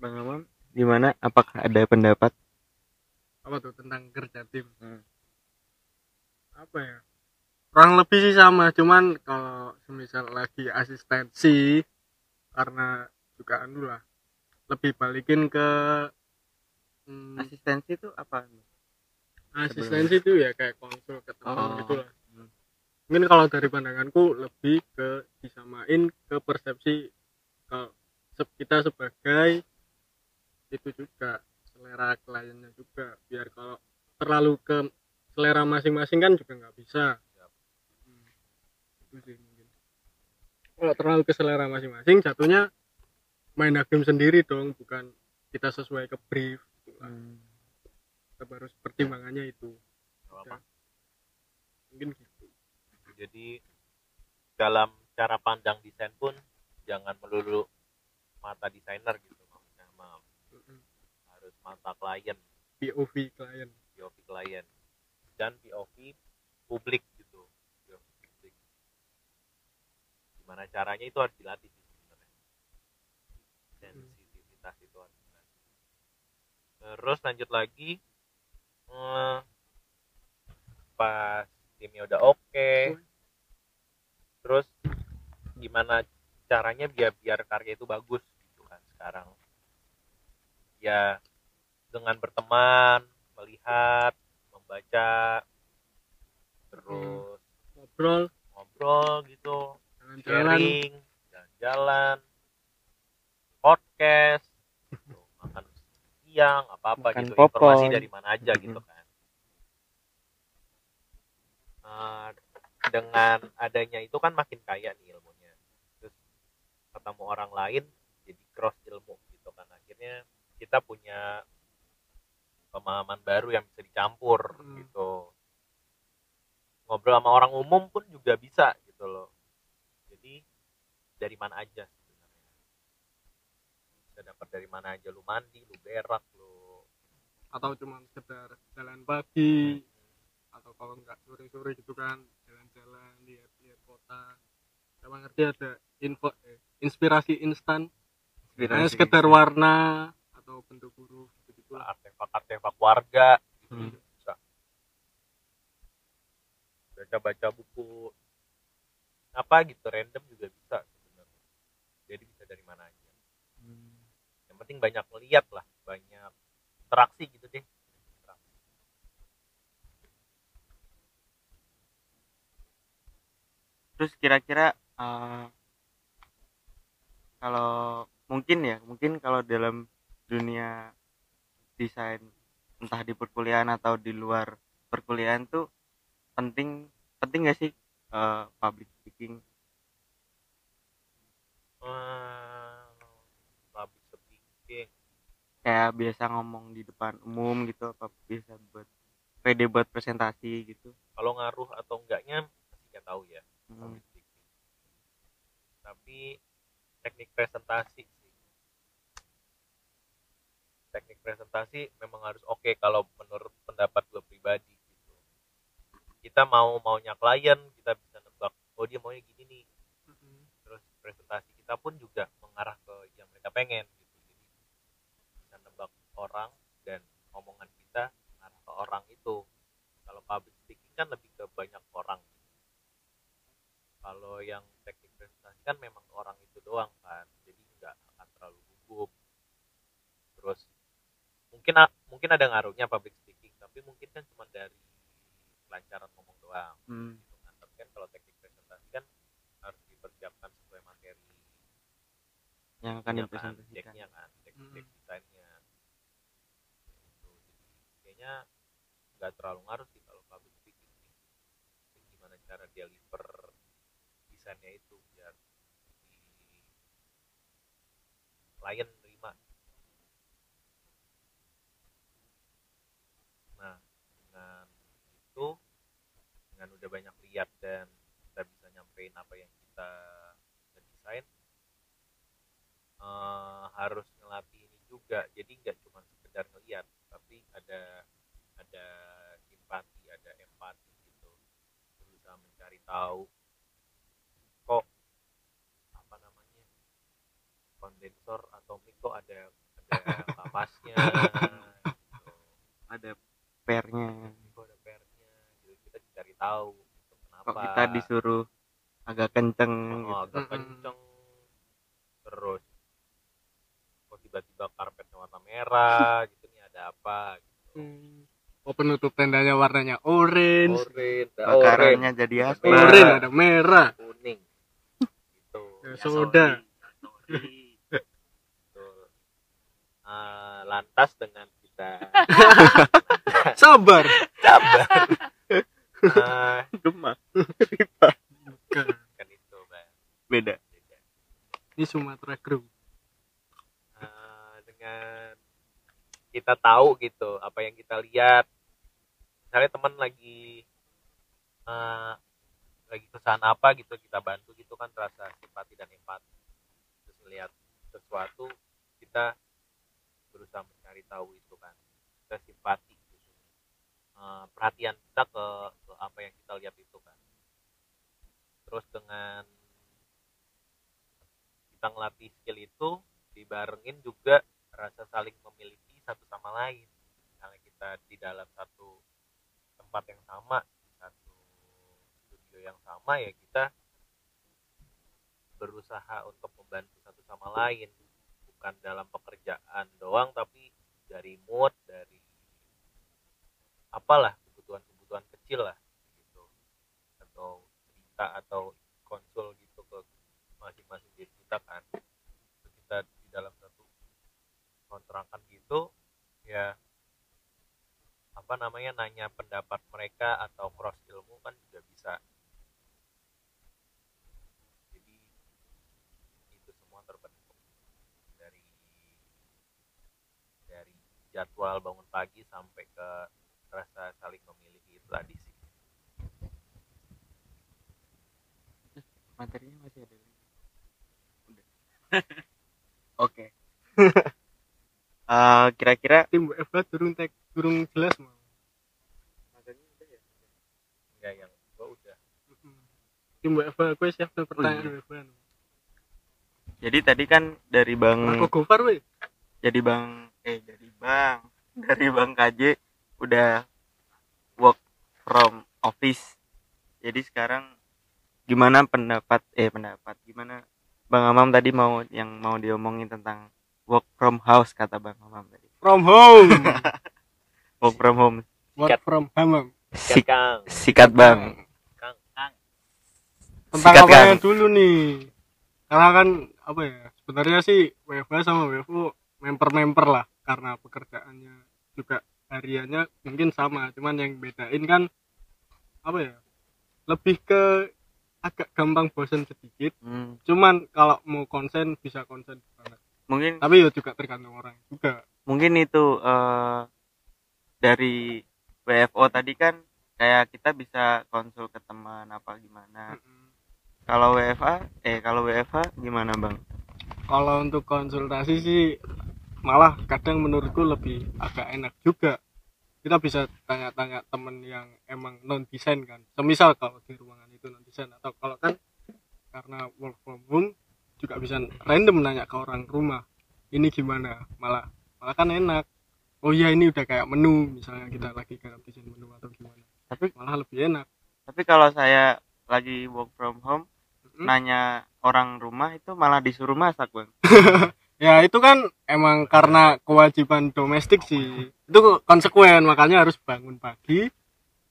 Bang Amam gimana apakah ada pendapat apa tuh tentang kerja tim Hmm. apa ya kurang lebih sih sama cuman kalau semisal lagi asistensi karena juga anu lah lebih balikin ke hmm, asistensi itu apa asistensi itu ya kayak konsul ke teman Oh. gitu lah Hmm. mungkin kalau dari pandanganku lebih ke disamain ke persepsi se- kita sebagai itu juga selera kliennya juga. Biar kalau terlalu ke selera masing-masing kan juga nggak bisa. Hmm. itu sih mungkin. Kalau terlalu ke selera masing-masing jatuhnya main hakim sendiri dong bukan kita sesuai ke brief. Gitu lah. kita harus pertimbangannya itu. Apa-apa. mungkin gitu. Jadi dalam cara pandang desain pun jangan melulu mata desainer gitu maksudnya maaf Mm-mm. harus mata klien. POV klien. POV klien. Dan POV publik gitu. POV publik. Gimana caranya itu harus dilatih sih sebenarnya. Sensitivitas itu harus dilatih. Terus lanjut lagi eh, pas timnya udah oke terus gimana caranya biar biar karya itu bagus gitu kan sekarang. Ya dengan berteman melihat membaca terus ngobrol. ngobrol gitu jalan-jalan. sharing jalan-jalan podcast gitu, makan siang apa apa Makan gitu. popcorn. informasi dari mana aja gitu kan. Eh, dengan adanya itu kan makin kaya nih ilmunya. Terus ketemu orang lain jadi cross ilmu gitu kan. Akhirnya kita punya pemahaman baru yang bisa dicampur Hmm. gitu. Ngobrol sama orang umum pun juga bisa gitu loh. Jadi dari mana aja sebenarnya? Bisa dapat dari mana aja? Lu mandi lu berak lu atau cuma sekedar jalan pagi atau kalau nggak sore-sore gitu kan jalan-jalan lihat-lihat kota. Sama ngerti ada info eh, inspirasi instan. Hanya sekedar warna atau bentuk huruf artefak-artefak warga. Gitu Hmm. bisa. Baca-baca buku. Apa gitu random juga bisa sebenarnya. Jadi bisa dari mana aja. Yang penting banyak melihat lah banyak interaksi gitu deh. Interaksi. terus kira-kira eh, kalau mungkin ya mungkin kalau dalam desain entah di perkuliahan atau di luar perkuliahan tuh penting penting gak sih eh, public speaking? Hmm, public speaking. Kayak biasa ngomong di depan umum gitu apa biasa buat pede buat presentasi gitu. Kalau ngaruh atau enggaknya masih nggak tahu ya Hmm. public speaking. Tapi teknik presentasi teknik presentasi memang harus oke kalau menurut pendapat gue pribadi gitu. Kita mau maunya klien kita bisa nebak oh dia maunya gini nih. Terus presentasi kita pun juga mengarah ke yang mereka pengen gitu. Jadi bisa nebak orang dan omongan kita mengarah ke orang itu. Kalau public speaking kan lebih ke banyak orang. Kalau yang teknik presentasi kan memang orang itu doang kan jadi nggak akan terlalu gugup. Terus mungkin mungkin ada ngaruhnya public speaking tapi mungkin kan cuma dari kelancaran ngomong doang Hmm. gitu kan tapi kan kalau teknik presentasi kan harus dipersiapkan sesuai materi yang akan Iya kan, dipresentasikan decknya kan deck, Hmm. deck desainnya gitu. jadi kayaknya nggak terlalu ngaruh sih kalau public speaking sih gimana cara deliver desainnya itu biar di klien terima nah dengan itu dengan udah banyak lihat dan kita bisa nyampein apa yang kita desain eh, harus ngelatih ini juga. Jadi nggak cuma sekedar ngeliat tapi ada ada simpati ada empati gitu. Berusaha mencari tahu kok apa namanya kondensor atau mic kok ada ada kamasnya gitu. ada pernya tahu kenapa kok kita disuruh agak kenceng Oh, gitu agak kenceng terus kok tiba-tiba karpetnya warna merah gitu nih ada apa gitu. Hmm. Oh penutup tendanya warnanya orange. orange bakarannya jadi apa Merah. Orange ada merah. kuning gitu Ya, soda. Gitu. Ah, lantas dengan kita Sabar. sabar Ah, gemak Bukan. kan itu Bang. beda Beda. Ini Sumatera Group. Ah, dengan kita tahu gitu apa yang kita lihat. Misalnya teman lagi eh, lagi kesan apa gitu kita bantu gitu kan rasa simpati dan empati. Terus melihat sesuatu kita berusaha mencari tahu itu kan kita simpati gitu. Eh, perhatian kita ke, ke apa yang kita lihat itu kan. Terus dengan kita ngelatih skill itu dibarengin juga rasa saling memiliki satu sama lain. Misalnya kita di dalam satu tempat yang sama satu studio yang sama ya kita berusaha untuk membantu satu sama lain. Bukan dalam pekerjaan doang tapi dari mood dari apalah kebutuhan-kebutuhan kecil lah gitu. Atau cerita atau konsul gitu ke masing-masing diri kita kan kita di dalam satu kontrakan gitu ya apa namanya nanya pendapat mereka atau cross ilmu kan juga bisa. Jadi itu semua terbentuk dari dari jadwal bangun pagi sampai ke rasa saling memiliki itu tadi sih materinya masih ada lagi. Udah. Oke. Eh, kira-kira Tim WFH durung tek durung jelas mau. enggak yang gua udah Tim WFH gue siap tuh pertanyaan iya. WFH. jadi tadi kan dari bang Aku Gofar weh. jadi bang eh jadi bang dari bang KJ udah work from office jadi sekarang gimana pendapat eh pendapat gimana bang Amam tadi mau yang mau diomongin tentang work from house kata bang Amam tadi From home. work from home Work Sikat. from home. Sik- Kang sikat bang Tentang Sikat, apa yang dulu nih? Karena kan apa ya? Sebenarnya sih WFH sama WFO member-member lah karena pekerjaannya juga hariannya mungkin sama, cuman yang bedain kan apa ya? Lebih ke agak gampang bosen sedikit. Hmm, Cuman kalau mau konsen bisa konsen banget. mungkin Tapi ya juga tergantung orang juga. mungkin itu eh, dari WFO tadi kan kayak kita bisa konsul ke teman apa gimana Mm-mm. Kalau WFA eh kalau WFH gimana bang Kalau untuk konsultasi sih malah kadang menurutku lebih agak enak juga. Kita bisa tanya-tanya temen yang emang non desain kan. Semisal kalau di ruangan itu non desain atau kalau kan karena work from home juga bisa random nanya ke orang rumah. Ini gimana? Malah malah kan enak. Oh iya ini udah kayak menu misalnya kita lagi garap desain menu atau gimana. Tapi- malah lebih enak. tapi kalau saya lagi work from home Mm-mm. nanya orang rumah itu malah disuruh masak bang Ya itu kan emang karena kewajiban domestik sih. Itu konsekuen makanya harus bangun pagi.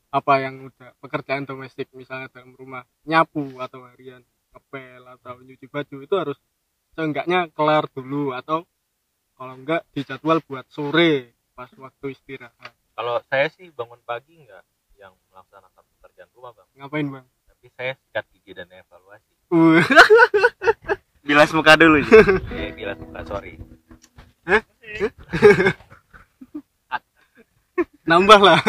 Apa yang udah pekerjaan domestik misalnya dalam rumah nyapu atau harian ngepel atau nyuci baju itu harus seenggaknya kelar dulu atau kalau enggak dijadwal buat sore pas waktu istirahat. kalau saya sih bangun pagi enggak yang melaksanakan pekerjaan rumah bang Ngapain bang? tapi saya sikat gigi dan evaluasi Uh, bilas muka dulu Ji. eh bila suka sorry. Nambah lah.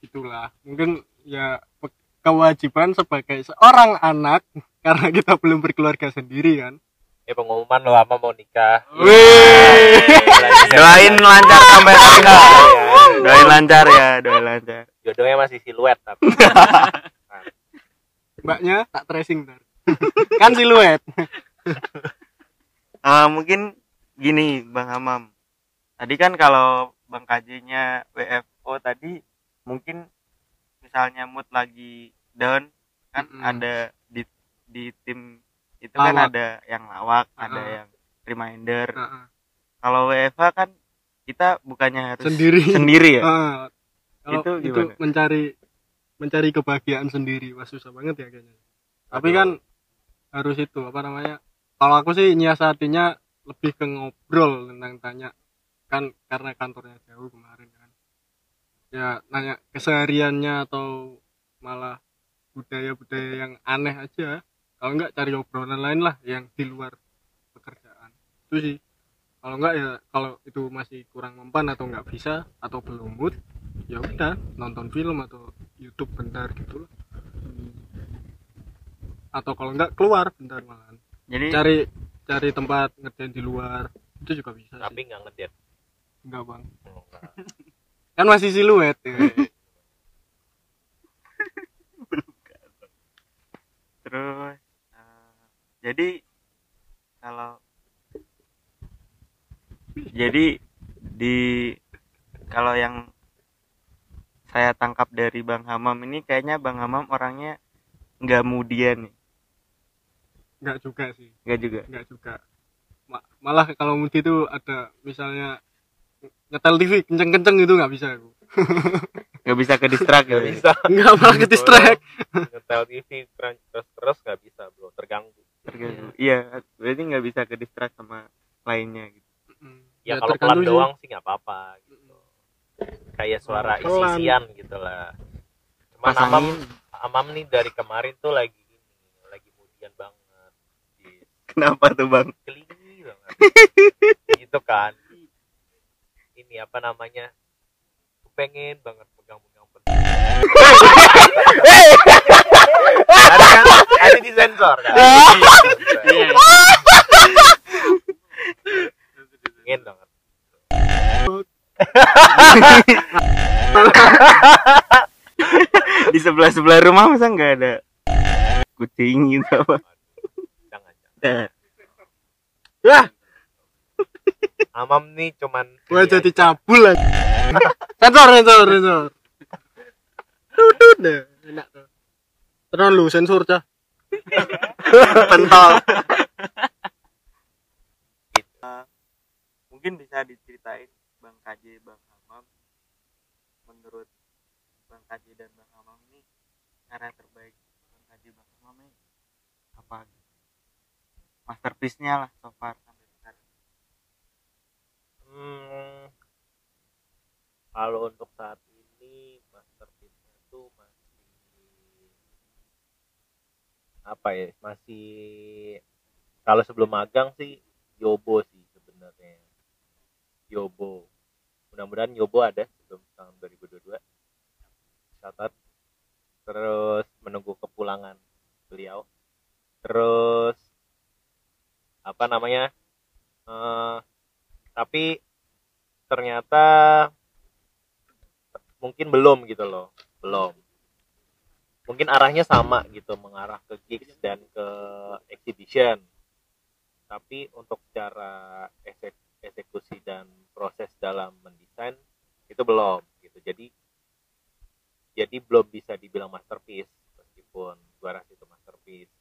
Itulah. Mungkin ya kewajiban sebagai seorang anak karena kita belum berkeluarga sendiri kan. eh pengumuman lo apa mau nikah. Wih. doain lancar sampai tanggal doain lancar ya doain lancar. Jodohnya masih siluet tapi Mbaknya tak tracing ntar. kan siluet. Eh, mungkin gini Bang Hamam. Tadi kan kalau Bang KJ-nya WFO tadi mungkin misalnya mood lagi down kan Mm-mm. ada di di tim itu kan Lawak. ada yang lawak, ada Ah. yang reminder. Heeh. Kalau WFA kan kita bukannya harus Sendiri. sendiri ya. Ah, kalau Itu itu, gimana? mencari mencari kebahagiaan sendiri. Wah susah banget ya kayaknya. Tapi kan harus itu apa namanya kalau aku sih nyiasatinya lebih ke ngobrol tentang tanya. Kan karena kantornya jauh kemarin kan. Ya nanya kesehariannya atau malah budaya-budaya yang aneh aja. Kalau enggak cari obrolan lain lah yang di luar pekerjaan. Itu sih. Kalau enggak ya kalau itu masih kurang mempan atau enggak bisa atau belum mood ya udah nonton film atau YouTube bentar gitu lah atau kalau enggak keluar bentar malahan. Jadi cari cari tempat ngerjain di luar itu juga bisa tapi nggak ngedet enggak bang. Oh, nggak. kan masih siluet ya. terus eh, jadi kalau jadi di kalau yang saya tangkap dari Bang Hamam ini kayaknya Bang Hamam orangnya nggak mudian nih. Enggak juga sih. Nggak juga? Enggak juga. Ma- malah kalau mudi itu ada misalnya nyetel TV kenceng-kenceng itu nggak bisa aku. Nggak bisa ke distrak nggak ya bisa. Nggak malah ke distract. Ngetel TV terus terus nggak bisa bro. Terganggu. Terganggu. Iya berarti nggak bisa ke distrak sama lainnya gitu. Ya, kalau pelan doang sih nggak apa-apa. gitu kayak suara Pelan. isi-isian gitu lah. Cuman amam pasangin. Amam nih dari kemarin tuh lagi ini lagi mudian banget. Di kenapa tuh Bang? Kelingi banget. Gitu kan. Ini apa namanya? Aku pengen banget pegang-pegang penting ada kan? Ada di sensor kan pengen banget di sebelah sebelah rumah masa nggak ada kucing gitu apa? Jangan jangan. Ya amam nih cuman gue ini jadi cabul aja sensor sensor sensor. Dudut deh enak tuh. Terus lu sensor cah. Pentol. Mungkin bisa diceritain Bang KJ Bang Menurut Bang KJ dan Bang Hamam ini cara terbaik Bang KJ Bang Hamam ini apa? Masterpiece-nya lah so far sampai sekarang. Hmm, kalau untuk saat ini masterpiece-nya tuh masih apa ya? Masih kalau sebelum magang sih Yobo sih sebenarnya. Yobo mudah-mudahan Yobo ada sebelum tahun 2022 catat. Terus menunggu kepulangan beliau. Terus apa namanya eh tapi ternyata mungkin belum gitu loh belum. Mungkin arahnya sama gitu mengarah ke gigs dan ke exhibition. Tapi untuk cara eksek- eksekusi dan proses dalam mendesain itu belum gitu. Jadi jadi belum bisa dibilang masterpiece meskipun gua rasa itu masterpiece.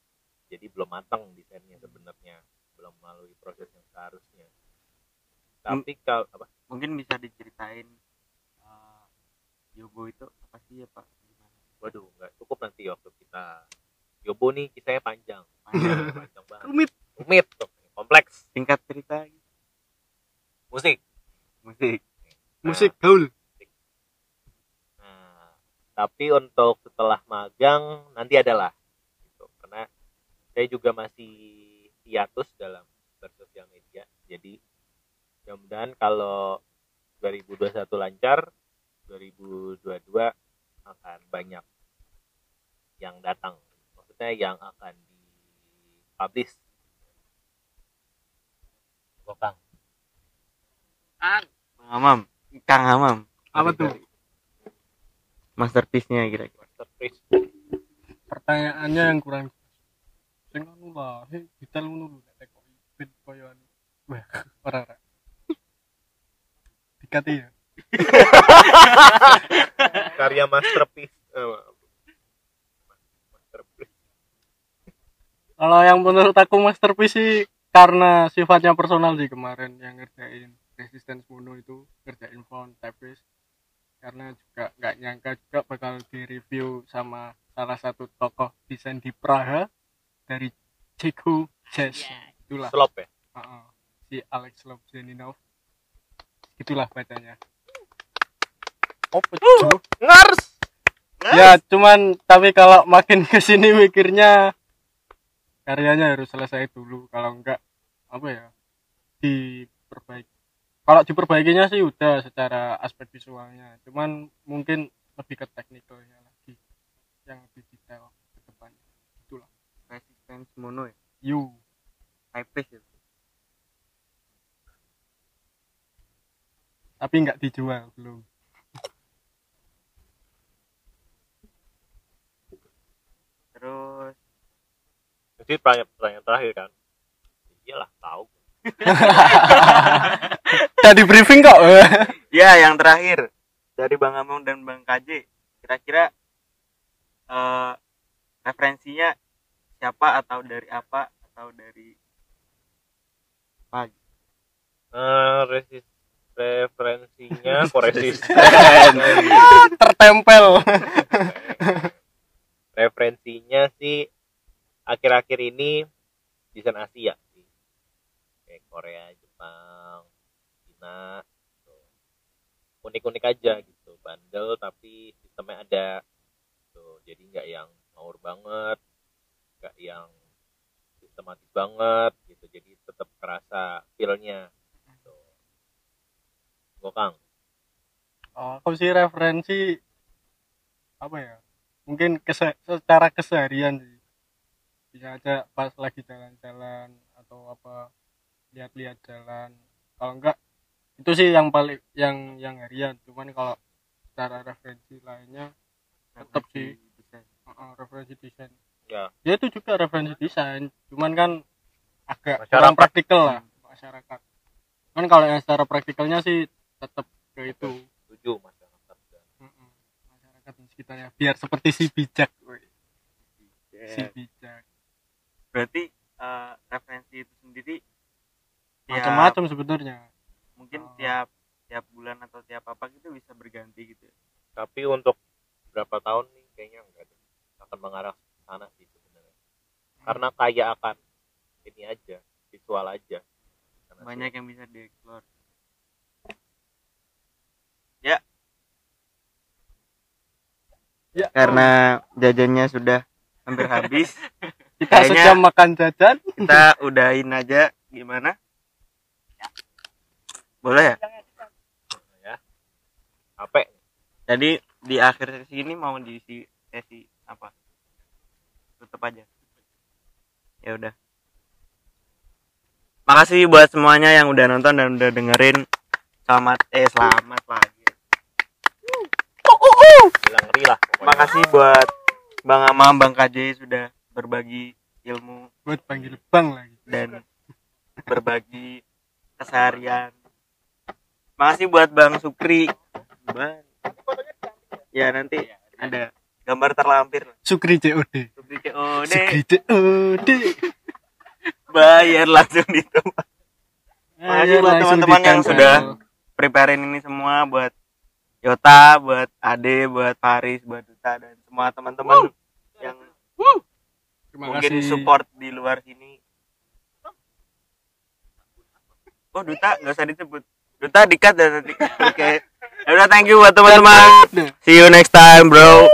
Jadi belum matang desainnya sebenarnya belum melalui proses yang seharusnya. Tapi kalau apa? mungkin bisa diceritain eh, Yobo itu apa sih ya Pak? Gimana? Waduh nggak cukup nanti waktu kita. Yobo nih kisahnya panjang. Panjang. panjang banget. Rumit. Rumit kompleks. Singkat cerita gitu. Musik musik musik gaul Nah, tapi untuk setelah magang nanti adalah gitu. Karena saya juga masih hiatus dalam bersosial media. Jadi mudah-mudahan kalau 2021 lancar, 2022 akan banyak yang datang. Maksudnya yang akan dipublish. Gokang. Bang Hamam Kang Hamam apa tuh masterpiece-nya kira-kira Masterpiece. pertanyaannya yang kurang sing anu lah he detail ngono lho nek kok ibit koyo anu Ora ora. Dikati ya. karya masterpiece maaf. masterpiece Kalau yang menurut aku masterpiece sih karena sifatnya personal sih kemarin yang ngerjain resistance mono itu ngerjain font typist karena juga nggak nyangka juga bakal di review sama salah satu tokoh desain di Praha dari Ceko Jazz. Itulah. Slop ya? Heeh. si Alex Lobzeninov itulah bacanya. Oh pecuh ngars! Ya cuman tapi kalau makin ke sini mikirnya karyanya harus selesai dulu. Kalau enggak apa ya diperbaiki kalau diperbaikinya sih udah secara aspek visualnya. Cuman mungkin lebih ke teknikalnya lagi yang lebih detail ke depannya. Itulah. Resistance mono ya? You typist itu tapi enggak dijual belum. Terus? Jadi pertanyaan, pertanyaan terakhir kan? Iyalah tahu udah di briefing kok. Ya yang terakhir. Dari bang Among dan bang KJ kira-kira eh, referensinya siapa atau dari apa atau dari apa? Eh, resis referensinya kok resisten? Tertempel. Referensinya sih akhir-akhir ini desain Asia kayak Korea Jepang Cina gitu. unik-unik aja gitu bandel tapi sistemnya ada gitu. jadi nggak yang ngawur banget nggak yang sistematis banget gitu jadi tetap kerasa feelnya gitu. Gua Kang Oh, aku sih referensi apa ya? Mungkin kese- secara keseharian sih. Bisa aja pas lagi jalan-jalan atau apa lihat-lihat jalan. Kalau enggak itu sih yang paling yang yang harian. Cuman kalau secara referensi lainnya Tetep sih. referensi desain. uh, referensi desain. ya Ya itu juga referensi desain. Cuman kan agak Masyarakat. kurang praktikal lah masyarakat. Kan kalau yang secara praktikalnya sih tetap ke itu. setuju masyarakat Mm-mm. masyarakat di sekitarnya biar seperti si bijak woy. si bijak berarti eh, referensi itu sendiri tiap- macam-macam sebenarnya. Mungkin Oh. tiap tiap bulan atau tiap apa gitu bisa berganti gitu ya. tapi untuk berapa tahun nih kayaknya enggak deh akan mengarah ke sana sih sebenarnya. Karena kaya akan ini aja visual aja. Karena banyak yang bisa dieksplor. Ya. Karena jajannya sudah hampir habis. Kita kayaknya- sejam makan jajan. kita udahin aja gimana boleh ya? Ya. Apa? Jadi di akhir sesi ini mau diisi sesi apa? Tutup aja. Ya udah. Makasih buat semuanya yang udah nonton dan udah dengerin. Selamat eh selamat lagi. Bilang ngeri lah pokoknya. makasih buat bang Amam bang KJ sudah berbagi ilmu buat panggil bang lagi. dan berbagi keseharian makasih buat bang Sukri Bang. ya? Nanti ada. Gambar terlampir. Sukri COD Sukri COD Sukri COD bayar langsung di tempat Makasih Ayo, buat teman-teman yang sudah preparein ini semua buat Yota, buat Ade, buat Paris, buat Duta dan semua teman-teman yang terima mungkin kasih. support di luar sini. Oh Duta? Nggak usah disebut. Duta dikat dan nanti. Oke. Ya udah thank you buat teman-teman. See you next time, bro.